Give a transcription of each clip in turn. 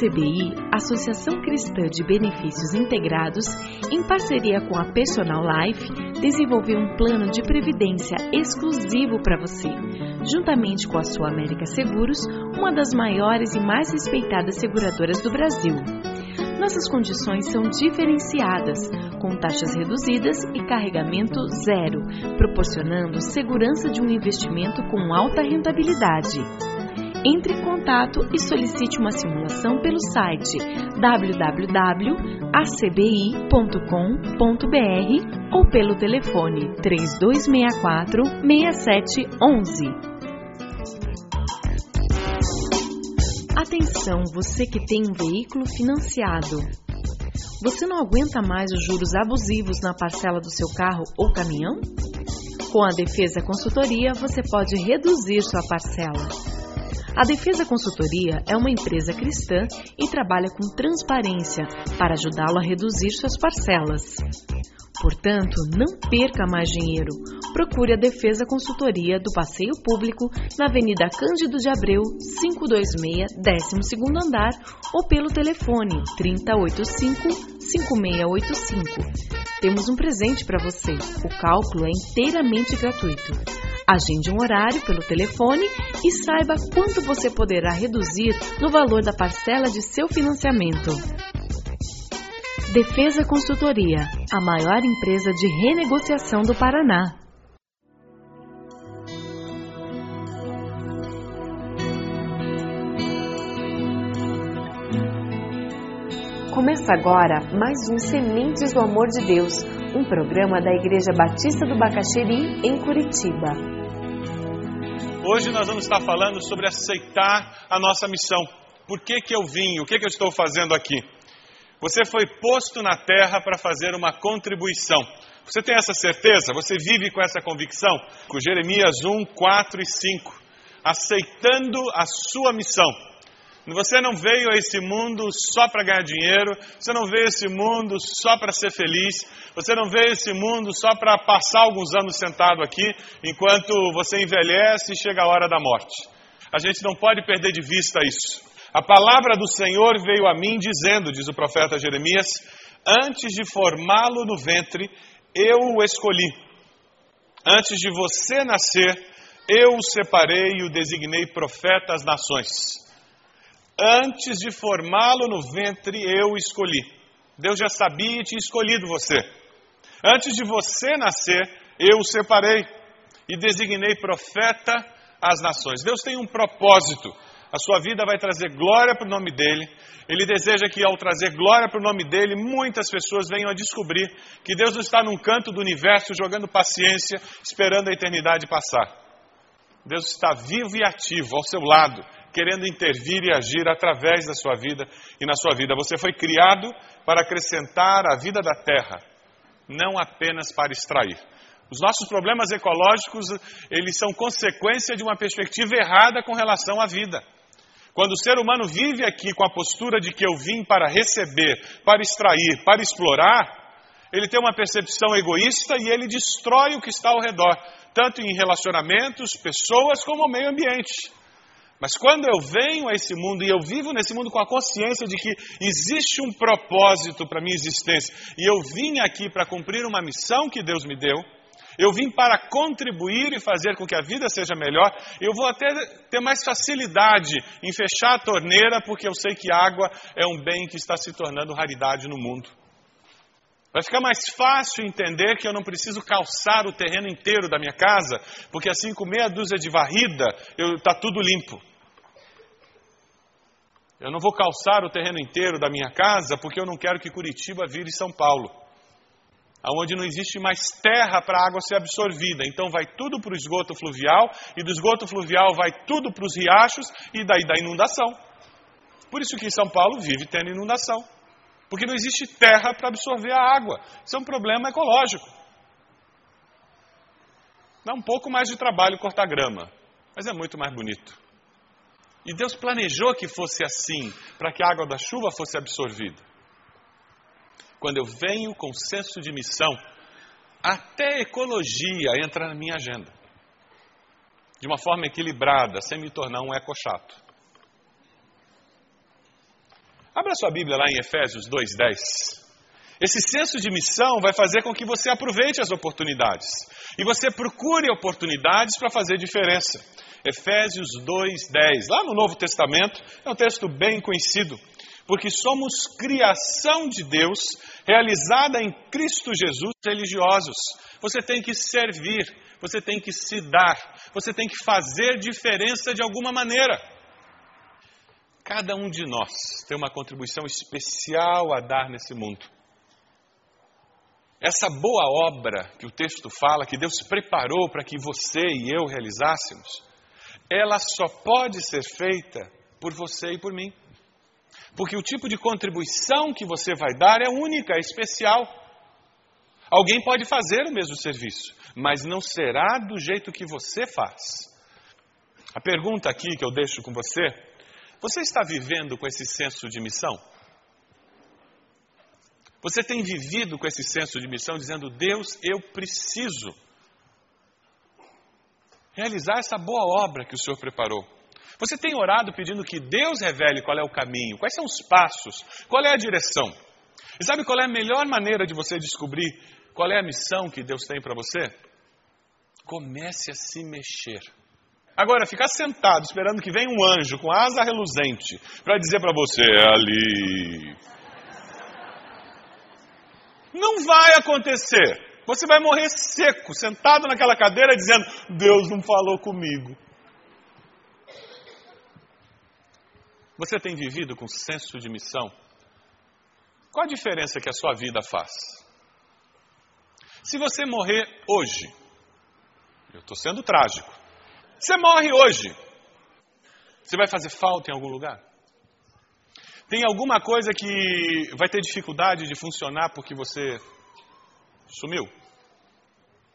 ACBI, Associação Cristã de Benefícios Integrados, em parceria com a Personal Life, desenvolveu um plano de previdência exclusivo para você, juntamente com a Sua América Seguros, uma das maiores e mais respeitadas seguradoras do Brasil. Nossas condições são diferenciadas, com taxas reduzidas e carregamento zero, proporcionando segurança de um investimento com alta rentabilidade. Entre em contato e solicite uma simulação pelo site www.acbi.com.br ou pelo telefone 3264 6711. Atenção, você que tem um veículo financiado. Você não aguenta mais os juros abusivos na parcela do seu carro ou caminhão? Com a Defesa Consultoria, você pode reduzir sua parcela. A Defesa Consultoria é uma empresa cristã e trabalha com transparência para ajudá-lo a reduzir suas parcelas. Portanto, não perca mais dinheiro. Procure a Defesa Consultoria do Passeio Público na Avenida Cândido de Abreu, 526, 12º andar ou pelo telefone 3085-5685. Temos um presente para você. O cálculo é inteiramente gratuito. Agende um horário pelo telefone e saiba quanto você poderá reduzir no valor da parcela de seu financiamento. Defesa Consultoria, a maior empresa de renegociação do Paraná. Começa agora mais um Sementes do Amor de Deus, um programa da Igreja Batista do Bacaxeri, em Curitiba. Hoje nós vamos estar falando sobre aceitar a nossa missão. Por que, que eu vim? O que, que eu estou fazendo aqui? Você foi posto na terra para fazer uma contribuição. Você tem essa certeza? Você vive com essa convicção? Com Jeremias 1, 4 e 5. Aceitando a sua missão. Você não veio a esse mundo só para ganhar dinheiro, você não veio a esse mundo só para ser feliz, você não veio a esse mundo só para passar alguns anos sentado aqui, enquanto você envelhece e chega a hora da morte. A gente não pode perder de vista isso. A palavra do Senhor veio a mim dizendo, diz o profeta Jeremias, antes de formá-lo no ventre, eu o escolhi. Antes de você nascer, eu o separei e o designei profeta às nações. Antes de formá-lo no ventre, eu escolhi. Deus já sabia e tinha escolhido você. Antes de você nascer, eu o separei e designei profeta às nações. Deus tem um propósito. A sua vida vai trazer glória para o nome dele. Ele deseja que, ao trazer glória para o nome dele, muitas pessoas venham a descobrir que Deus não está num canto do universo jogando paciência, esperando a eternidade passar. Deus está vivo e ativo ao seu lado, querendo intervir e agir através da sua vida e na sua vida. Você foi criado para acrescentar a vida da terra, não apenas para extrair. Os nossos problemas ecológicos, eles são consequência de uma perspectiva errada com relação à vida. Quando o ser humano vive aqui com a postura de que eu vim para receber, para extrair, para explorar, ele tem uma percepção egoísta e ele destrói o que está ao redor, tanto em relacionamentos, pessoas, como o meio ambiente. Mas quando eu venho a esse mundo e eu vivo nesse mundo com a consciência de que existe um propósito para a minha existência e eu vim aqui para cumprir uma missão que Deus me deu, eu vim para contribuir e fazer com que a vida seja melhor, eu vou até ter mais facilidade em fechar a torneira porque eu sei que água é um bem que está se tornando raridade no mundo. Vai ficar mais fácil entender que eu não preciso calçar o terreno inteiro da minha casa, porque assim com meia dúzia de varrida está tudo limpo. Eu não vou calçar o terreno inteiro da minha casa porque eu não quero que Curitiba vire São Paulo, aonde não existe mais terra para a água ser absorvida. Então vai tudo para o esgoto fluvial e do esgoto fluvial vai tudo para os riachos e daí da inundação. Por isso que São Paulo vive tendo inundação, porque não existe terra para absorver a água. Isso é um problema ecológico. Dá um pouco mais de trabalho cortar grama, mas é muito mais bonito. E Deus planejou que fosse assim, para que a água da chuva fosse absorvida. Quando eu venho com senso de missão, até ecologia entra na minha agenda. De uma forma equilibrada, sem me tornar um eco chato. Abra sua Bíblia lá em Efésios 2:10. Esse senso de missão vai fazer com que você aproveite as oportunidades e você procure oportunidades para fazer diferença. Efésios 2:10. Lá no Novo Testamento, é um texto bem conhecido, porque somos criação de Deus, realizada em Cristo Jesus, religiosos. Você tem que servir, você tem que se dar, você tem que fazer diferença de alguma maneira. Cada um de nós tem uma contribuição especial a dar nesse mundo. Essa boa obra que o texto fala, que Deus preparou para que você e eu realizássemos, ela só pode ser feita por você e por mim. Porque o tipo de contribuição que você vai dar é única, é especial. Alguém pode fazer o mesmo serviço, mas não será do jeito que você faz. A pergunta aqui que eu deixo com você: você está vivendo com esse senso de missão? Você tem vivido com esse senso de missão, dizendo: Deus, eu preciso realizar essa boa obra que o Senhor preparou. Você tem orado pedindo que Deus revele qual é o caminho, quais são os passos, qual é a direção. E sabe qual é a melhor maneira de você descobrir qual é a missão que Deus tem para você? Comece a se mexer. Agora, ficar sentado esperando que venha um anjo com asa reluzente para dizer para você, é ali. Não vai acontecer. Você vai morrer seco, sentado naquela cadeira dizendo: Deus não falou comigo. Você tem vivido com senso de missão? Qual a diferença que a sua vida faz? Se você morrer hoje, eu estou sendo trágico, você morre hoje, você vai fazer falta em algum lugar? Tem alguma coisa que vai ter dificuldade de funcionar porque você sumiu?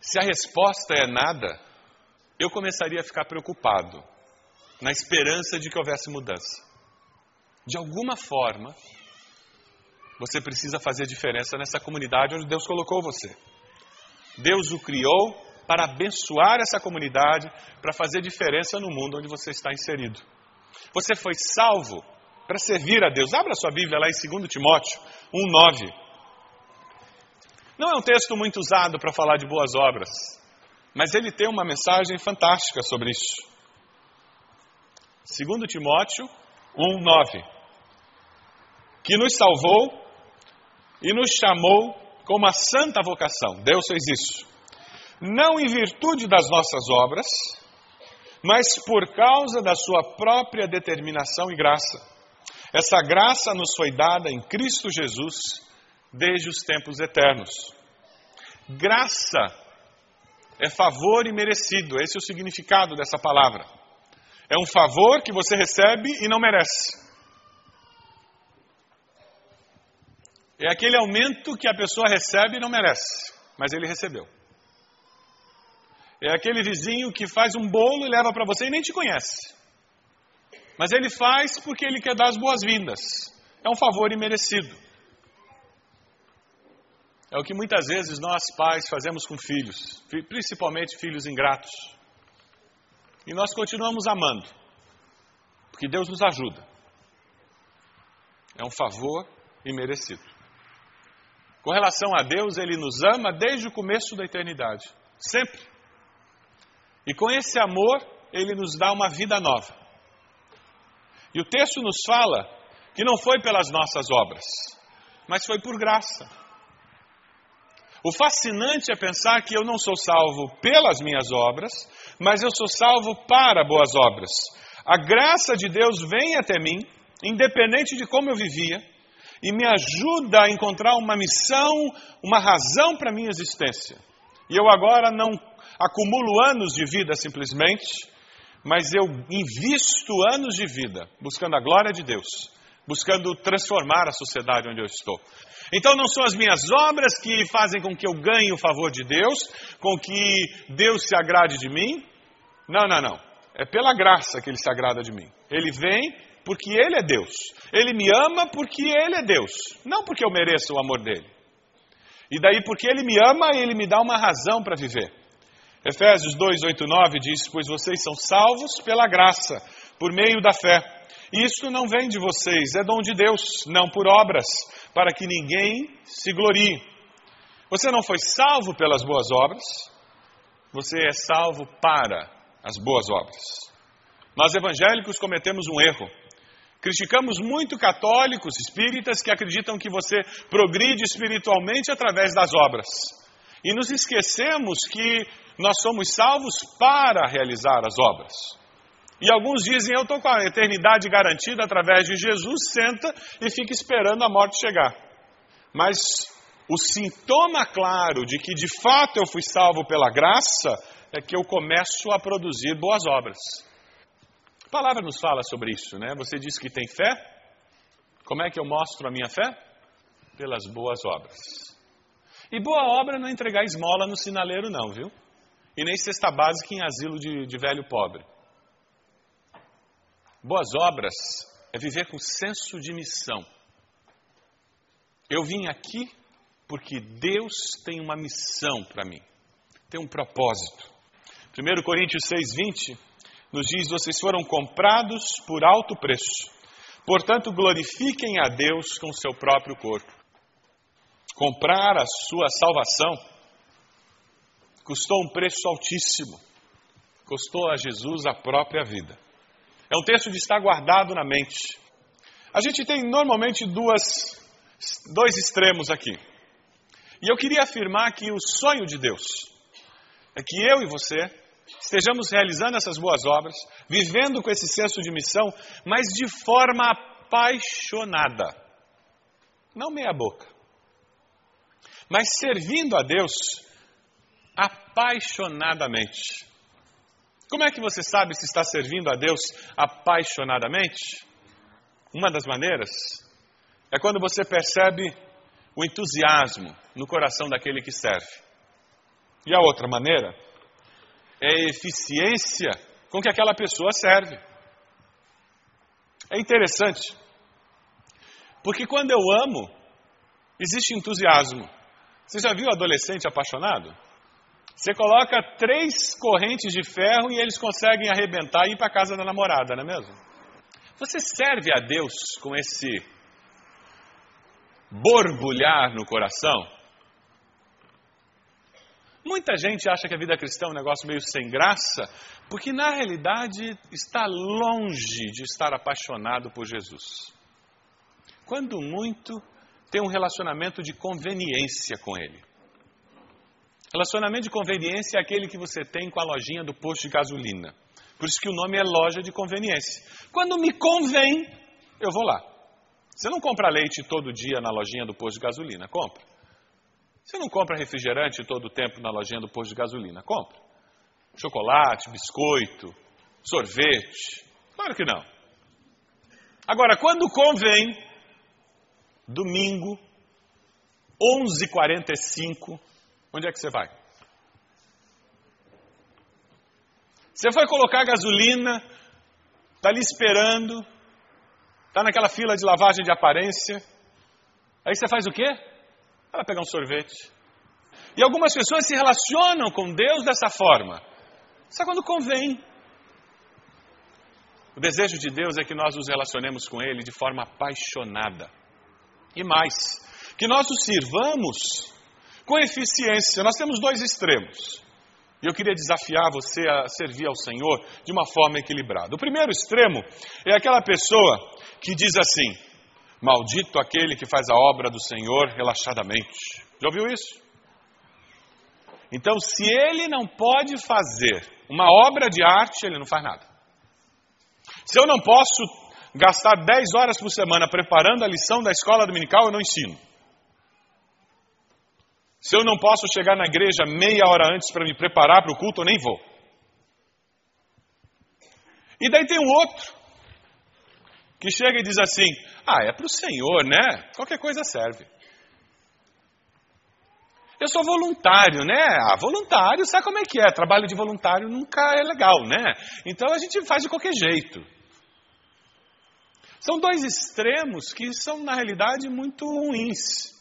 Se a resposta é nada, eu começaria a ficar preocupado, na esperança de que houvesse mudança. De alguma forma, você precisa fazer diferença nessa comunidade onde Deus colocou você. Deus o criou para abençoar essa comunidade, para fazer diferença no mundo onde você está inserido. Você foi salvo para servir a Deus. Abra sua Bíblia lá em 2 Timóteo 1,9. Não é um texto muito usado para falar de boas obras, mas ele tem uma mensagem fantástica sobre isso. 2 Timóteo 1:9 Que nos salvou e nos chamou com uma santa vocação. Deus fez isso. Não em virtude das nossas obras, mas por causa da sua própria determinação e graça. Essa graça nos foi dada em Cristo Jesus desde os tempos eternos. Graça é favor e merecido, esse é o significado dessa palavra. É um favor que você recebe e não merece. É aquele aumento que a pessoa recebe e não merece, mas ele recebeu. É aquele vizinho que faz um bolo e leva para você e nem te conhece. Mas ele faz porque ele quer dar as boas-vindas. É um favor imerecido. É o que muitas vezes nós pais fazemos com filhos, principalmente filhos ingratos. E nós continuamos amando, porque Deus nos ajuda. É um favor imerecido. Com relação a Deus, Ele nos ama desde o começo da eternidade, sempre. E com esse amor, Ele nos dá uma vida nova. E o texto nos fala que não foi pelas nossas obras, mas foi por graça. O fascinante é pensar que eu não sou salvo pelas minhas obras, mas eu sou salvo para boas obras. A graça de Deus vem até mim, independente de como eu vivia, e me ajuda a encontrar uma missão, uma razão para a minha existência. E eu agora não acumulo anos de vida simplesmente, mas eu invisto anos de vida buscando a glória de Deus, buscando transformar a sociedade onde eu estou. Então não são as minhas obras que fazem com que eu ganhe o favor de Deus, com que Deus se agrade de mim. Não, não, não. É pela graça que Ele se agrada de mim. Ele vem porque Ele é Deus. Ele me ama porque Ele é Deus. Não porque eu mereço o amor dele. E daí, porque Ele me ama, Ele me dá uma razão para viver. Efésios 2, 8, 9 diz: Pois vocês são salvos pela graça, por meio da fé. Isto não vem de vocês, é dom de Deus, não por obras, para que ninguém se glorie. Você não foi salvo pelas boas obras, você é salvo para as boas obras. Nós evangélicos cometemos um erro. Criticamos muito católicos, espíritas que acreditam que você progride espiritualmente através das obras. E nos esquecemos que nós somos salvos para realizar as obras. E alguns dizem: Eu estou com a eternidade garantida através de Jesus, senta e fica esperando a morte chegar. Mas o sintoma claro de que de fato eu fui salvo pela graça é que eu começo a produzir boas obras. A palavra nos fala sobre isso, né? Você diz que tem fé. Como é que eu mostro a minha fé? Pelas boas obras. E boa obra não é entregar esmola no sinaleiro, não, viu? E nem cesta básica em asilo de, de velho pobre. Boas obras é viver com senso de missão. Eu vim aqui porque Deus tem uma missão para mim, tem um propósito. 1 Coríntios 6,20 nos diz: Vocês foram comprados por alto preço, portanto, glorifiquem a Deus com seu próprio corpo. Comprar a sua salvação custou um preço altíssimo, custou a Jesus a própria vida. É um texto de estar guardado na mente. A gente tem normalmente duas, dois extremos aqui. E eu queria afirmar que o sonho de Deus é que eu e você estejamos realizando essas boas obras, vivendo com esse senso de missão, mas de forma apaixonada. Não meia boca. Mas servindo a Deus apaixonadamente. Como é que você sabe se está servindo a Deus apaixonadamente? Uma das maneiras é quando você percebe o entusiasmo no coração daquele que serve. E a outra maneira é a eficiência com que aquela pessoa serve. É interessante, porque quando eu amo, existe entusiasmo. Você já viu adolescente apaixonado? Você coloca três correntes de ferro e eles conseguem arrebentar e ir para casa da namorada, não é mesmo? Você serve a Deus com esse borbulhar no coração. Muita gente acha que a vida cristã é um negócio meio sem graça, porque na realidade está longe de estar apaixonado por Jesus. Quando muito, tem um relacionamento de conveniência com Ele. Relacionamento de conveniência é aquele que você tem com a lojinha do posto de gasolina. Por isso que o nome é loja de conveniência. Quando me convém, eu vou lá. Você não compra leite todo dia na lojinha do posto de gasolina, compra. Você não compra refrigerante todo o tempo na lojinha do posto de gasolina, compra. Chocolate, biscoito, sorvete. Claro que não. Agora, quando convém, domingo, 11h45, onde é que você vai? Você foi colocar gasolina, está ali esperando, Está naquela fila de lavagem de aparência. Aí você faz o quê? Ela pega um sorvete. E algumas pessoas se relacionam com Deus dessa forma. Só quando convém. O desejo de Deus é que nós nos relacionemos com Ele de forma apaixonada. E mais, que nós o sirvamos com eficiência. Nós temos dois extremos. E eu queria desafiar você a servir ao Senhor de uma forma equilibrada. O primeiro extremo é aquela pessoa que diz assim: Maldito aquele que faz a obra do Senhor relaxadamente. Já ouviu isso? Então, se ele não pode fazer uma obra de arte, ele não faz nada. Se eu não posso gastar 10 horas por semana preparando a lição da escola dominical, eu não ensino. Se eu não posso chegar na igreja meia hora antes para me preparar para o culto, eu nem vou. E daí tem um outro que chega e diz assim: Ah, é para o Senhor, né? Qualquer coisa serve. Eu sou voluntário, né? Ah, voluntário, sabe como é que é? Trabalho de voluntário nunca é legal, né? Então a gente faz de qualquer jeito. São dois extremos que são, na realidade, muito ruins.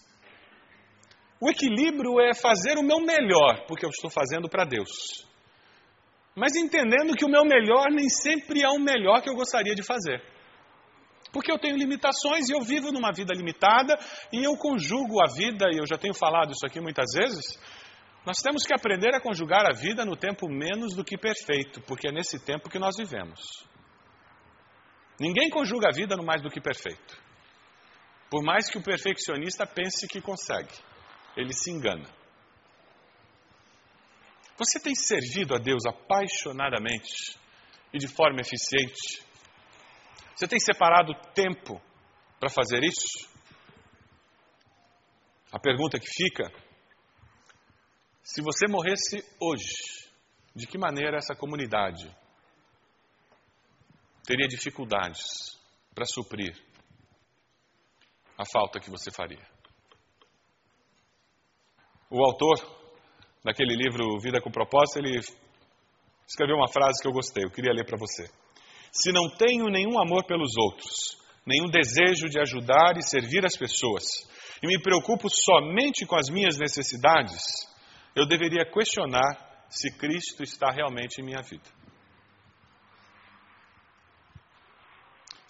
O equilíbrio é fazer o meu melhor, porque eu estou fazendo para Deus. Mas entendendo que o meu melhor nem sempre é o melhor que eu gostaria de fazer. Porque eu tenho limitações e eu vivo numa vida limitada e eu conjugo a vida, e eu já tenho falado isso aqui muitas vezes. Nós temos que aprender a conjugar a vida no tempo menos do que perfeito, porque é nesse tempo que nós vivemos. Ninguém conjuga a vida no mais do que perfeito. Por mais que o perfeccionista pense que consegue, ele se engana. Você tem servido a Deus apaixonadamente e de forma eficiente? Você tem separado tempo para fazer isso? A pergunta que fica: se você morresse hoje, de que maneira essa comunidade teria dificuldades para suprir a falta que você faria? O autor daquele livro Vida com Propósito, ele escreveu uma frase que eu gostei, eu queria ler para você. Se não tenho nenhum amor pelos outros, nenhum desejo de ajudar e servir as pessoas, e me preocupo somente com as minhas necessidades, eu deveria questionar se Cristo está realmente em minha vida.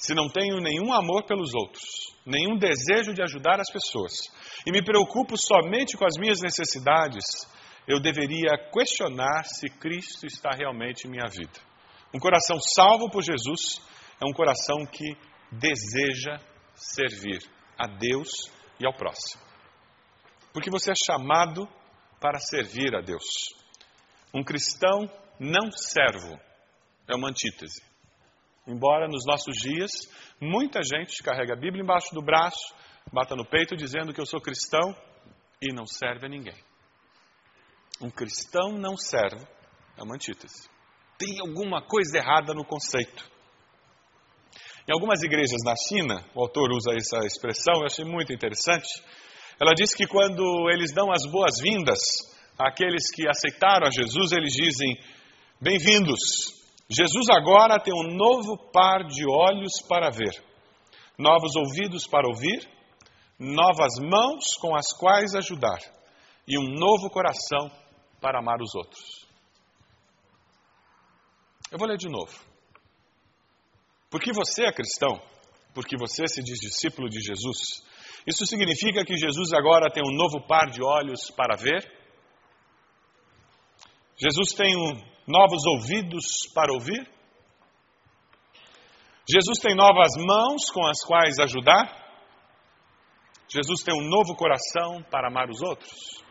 Se não tenho nenhum amor pelos outros, nenhum desejo de ajudar as pessoas, e me preocupo somente com as minhas necessidades, eu deveria questionar se Cristo está realmente em minha vida. Um coração salvo por Jesus é um coração que deseja servir a Deus e ao próximo. Porque você é chamado para servir a Deus. Um cristão não servo é uma antítese. Embora nos nossos dias muita gente carrega a Bíblia embaixo do braço, bata no peito dizendo que eu sou cristão e não serve a ninguém. Um cristão não servo é uma antítese tem alguma coisa errada no conceito. Em algumas igrejas na China, o autor usa essa expressão, eu achei muito interessante. Ela diz que quando eles dão as boas-vindas àqueles que aceitaram a Jesus, eles dizem: Bem-vindos, Jesus agora tem um novo par de olhos para ver, novos ouvidos para ouvir, novas mãos com as quais ajudar e um novo coração para amar os outros. Eu vou ler de novo. Porque você é cristão, porque você se diz discípulo de Jesus, isso significa que Jesus agora tem um novo par de olhos para ver? Jesus tem novos ouvidos para ouvir? Jesus tem novas mãos com as quais ajudar? Jesus tem um novo coração para amar os outros?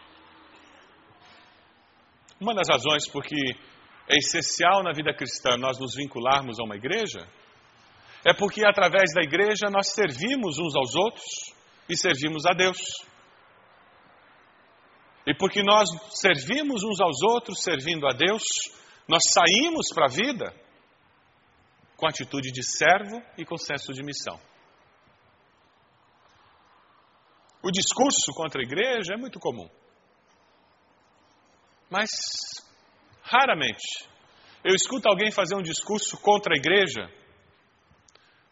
Uma das razões por que é essencial na vida cristã nós nos vincularmos a uma igreja, é porque através da igreja nós servimos uns aos outros e servimos a Deus. E porque nós servimos uns aos outros, servindo a Deus, nós saímos para a vida com atitude de servo e com senso de missão. O discurso contra a igreja é muito comum. Mas Raramente eu escuto alguém fazer um discurso contra a igreja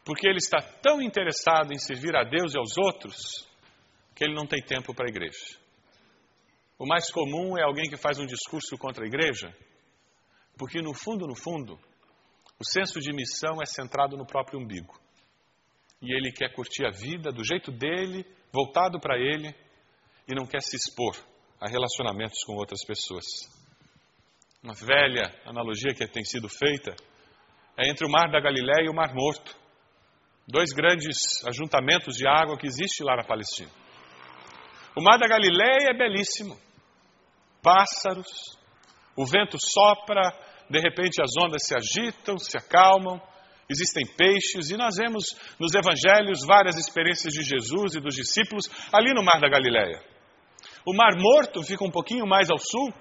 porque ele está tão interessado em servir a Deus e aos outros que ele não tem tempo para a igreja. O mais comum é alguém que faz um discurso contra a igreja porque, no fundo, no fundo, o senso de missão é centrado no próprio umbigo. E ele quer curtir a vida do jeito dele, voltado para ele, e não quer se expor a relacionamentos com outras pessoas uma velha analogia que tem sido feita, é entre o Mar da Galiléia e o Mar Morto. Dois grandes ajuntamentos de água que existe lá na Palestina. O Mar da Galiléia é belíssimo. Pássaros, o vento sopra, de repente as ondas se agitam, se acalmam, existem peixes, e nós vemos nos evangelhos várias experiências de Jesus e dos discípulos ali no Mar da Galiléia. O Mar Morto fica um pouquinho mais ao sul,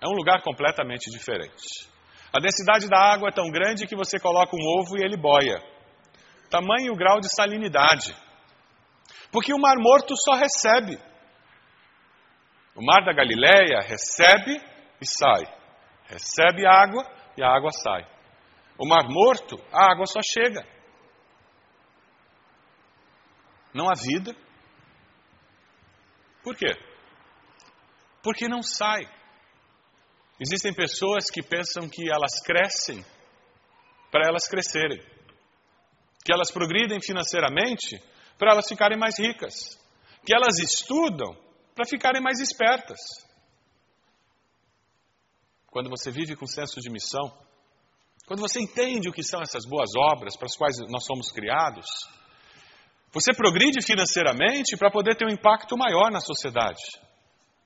é um lugar completamente diferente. A densidade da água é tão grande que você coloca um ovo e ele boia. Tamanho e o grau de salinidade. Porque o Mar Morto só recebe. O Mar da Galileia recebe e sai. Recebe água e a água sai. O Mar Morto, a água só chega. Não há vida. Por quê? Porque não sai. Existem pessoas que pensam que elas crescem para elas crescerem. que elas progridem financeiramente para elas ficarem mais ricas, que elas estudam para ficarem mais espertas. Quando você vive com senso de missão, quando você entende o que são essas boas obras para as quais nós somos criados, você progride financeiramente para poder ter um impacto maior na sociedade,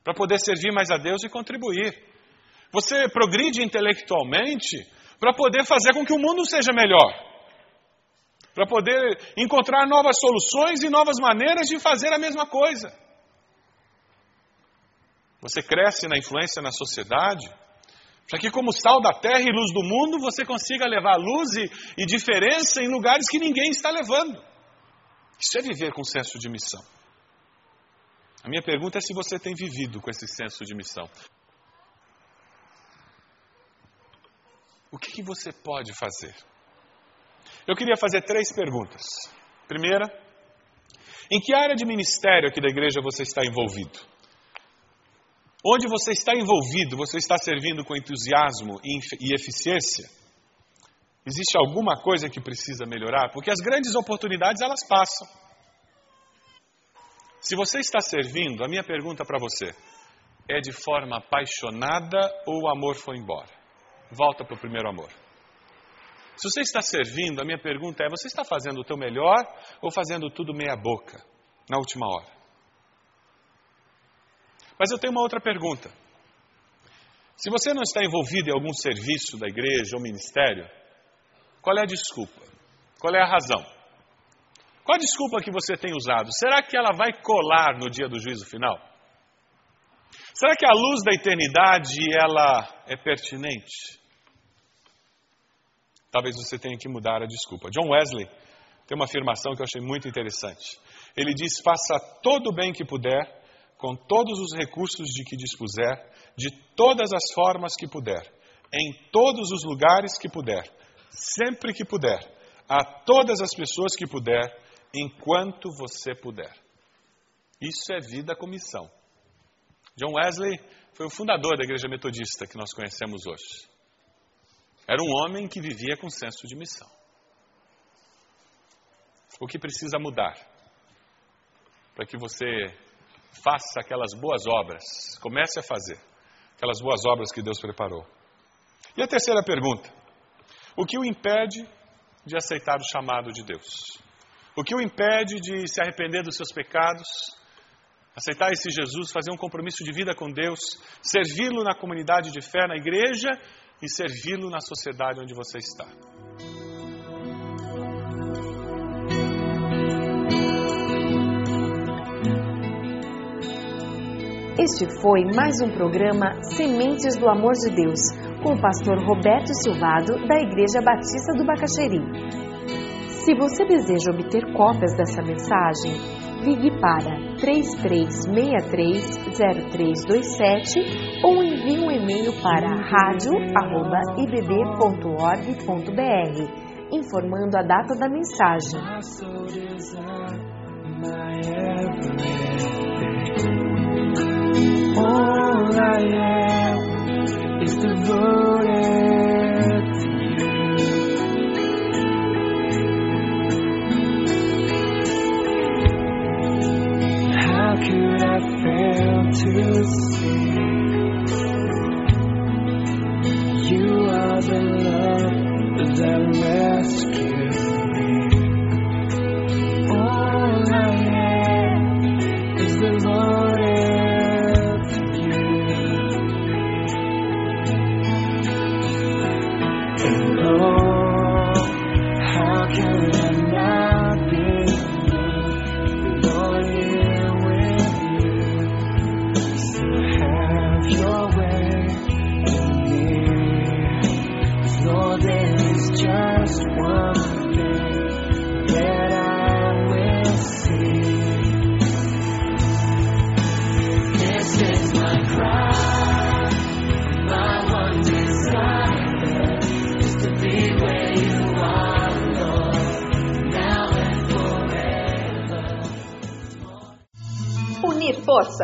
para poder servir mais a Deus e contribuir. Você progride intelectualmente para poder fazer com que o mundo seja melhor, para poder encontrar novas soluções e novas maneiras de fazer a mesma coisa. Você cresce na influência na sociedade, para que, como sal da terra e luz do mundo, você consiga levar luz e, e diferença em lugares que ninguém está levando. Isso é viver com senso de missão. A minha pergunta é se você tem vivido com esse senso de missão. O que, que você pode fazer? Eu queria fazer três perguntas. Primeira, em que área de ministério aqui da igreja você está envolvido? Onde você está envolvido, você está servindo com entusiasmo e eficiência? Existe alguma coisa que precisa melhorar? Porque as grandes oportunidades elas passam. Se você está servindo, a minha pergunta para você é de forma apaixonada ou o amor foi embora? Volta para o primeiro amor. Se você está servindo, a minha pergunta é: você está fazendo o teu melhor ou fazendo tudo meia boca, na última hora? Mas eu tenho uma outra pergunta. Se você não está envolvido em algum serviço da igreja ou ministério, qual é a desculpa? Qual é a razão? Qual a desculpa que você tem usado? Será que ela vai colar no dia do juízo final? Será que a luz da eternidade ela é pertinente? Talvez você tenha que mudar a desculpa. John Wesley tem uma afirmação que eu achei muito interessante. Ele diz: faça todo o bem que puder, com todos os recursos de que dispuser, de todas as formas que puder, em todos os lugares que puder, sempre que puder, a todas as pessoas que puder, enquanto você puder. Isso é vida com missão. John Wesley foi o fundador da igreja metodista que nós conhecemos hoje. Era um homem que vivia com senso de missão. O que precisa mudar para que você faça aquelas boas obras, comece a fazer aquelas boas obras que Deus preparou? E a terceira pergunta: o que o impede de aceitar o chamado de Deus? O que o impede de se arrepender dos seus pecados, aceitar esse Jesus, fazer um compromisso de vida com Deus, servi-lo na comunidade de fé, na igreja e servi-lo na sociedade onde você está? Este foi mais um programa Sementes do Amor de Deus, com o pastor Roberto Silvado, da Igreja Batista do Bacaxeri. Se você deseja obter cópias dessa mensagem, ligue para 33630327 ou envie um e-mail para radio@ibb.org.br, informando a data da mensagem. oh.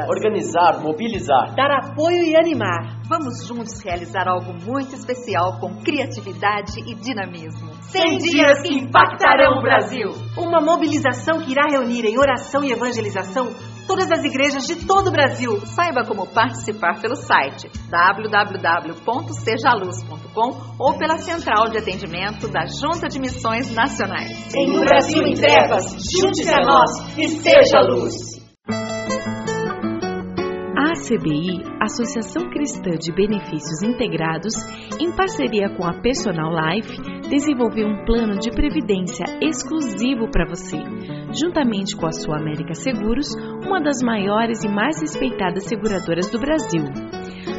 Organizar, mobilizar. Dar apoio e animar. Vamos juntos realizar algo muito especial com criatividade e dinamismo. 100 dias que impactarão o Brasil. Uma mobilização que irá reunir em oração e evangelização todas as igrejas de todo o Brasil. Saiba como participar pelo site www.sejaluz.com ou pela central de atendimento da Junta de Missões Nacionais. Em um Brasil em trevas, junte-se a nós e seja luz. A ACBI, Associação Cristã de Benefícios Integrados, em parceria com a Personal Life, desenvolveu um plano de previdência exclusivo para você, juntamente com a Sua América Seguros, uma das maiores e mais respeitadas seguradoras do Brasil.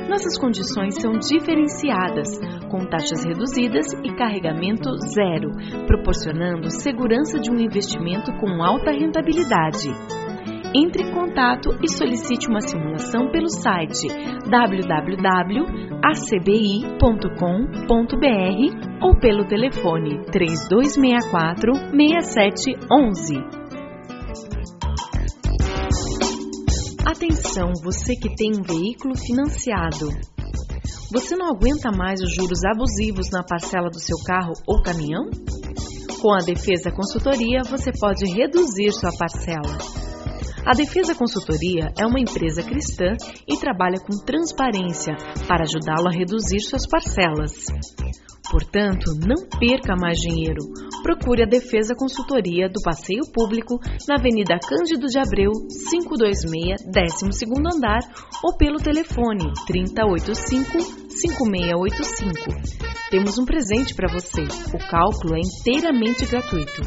Nossas condições são diferenciadas, com taxas reduzidas e carregamento zero, proporcionando segurança de um investimento com alta rentabilidade. Entre em contato e solicite uma simulação pelo site www.acbi.com.br ou pelo telefone 3264 6711. Atenção, você que tem um veículo financiado. Você não aguenta mais os juros abusivos na parcela do seu carro ou caminhão? Com a Defesa Consultoria, você pode reduzir sua parcela. A Defesa Consultoria é uma empresa cristã e trabalha com transparência para ajudá-lo a reduzir suas parcelas. Portanto, não perca mais dinheiro. Procure a Defesa Consultoria do Passeio Público na Avenida Cândido de Abreu, 526, 12º andar ou pelo telefone 3085-5685. Temos um presente para você. O cálculo é inteiramente gratuito.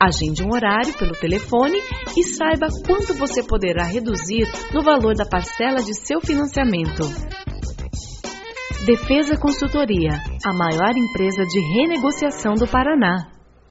Agende um horário pelo telefone e saiba quanto você poderá reduzir no valor da parcela de seu financiamento. Defesa Consultoria, a maior empresa de renegociação do Paraná.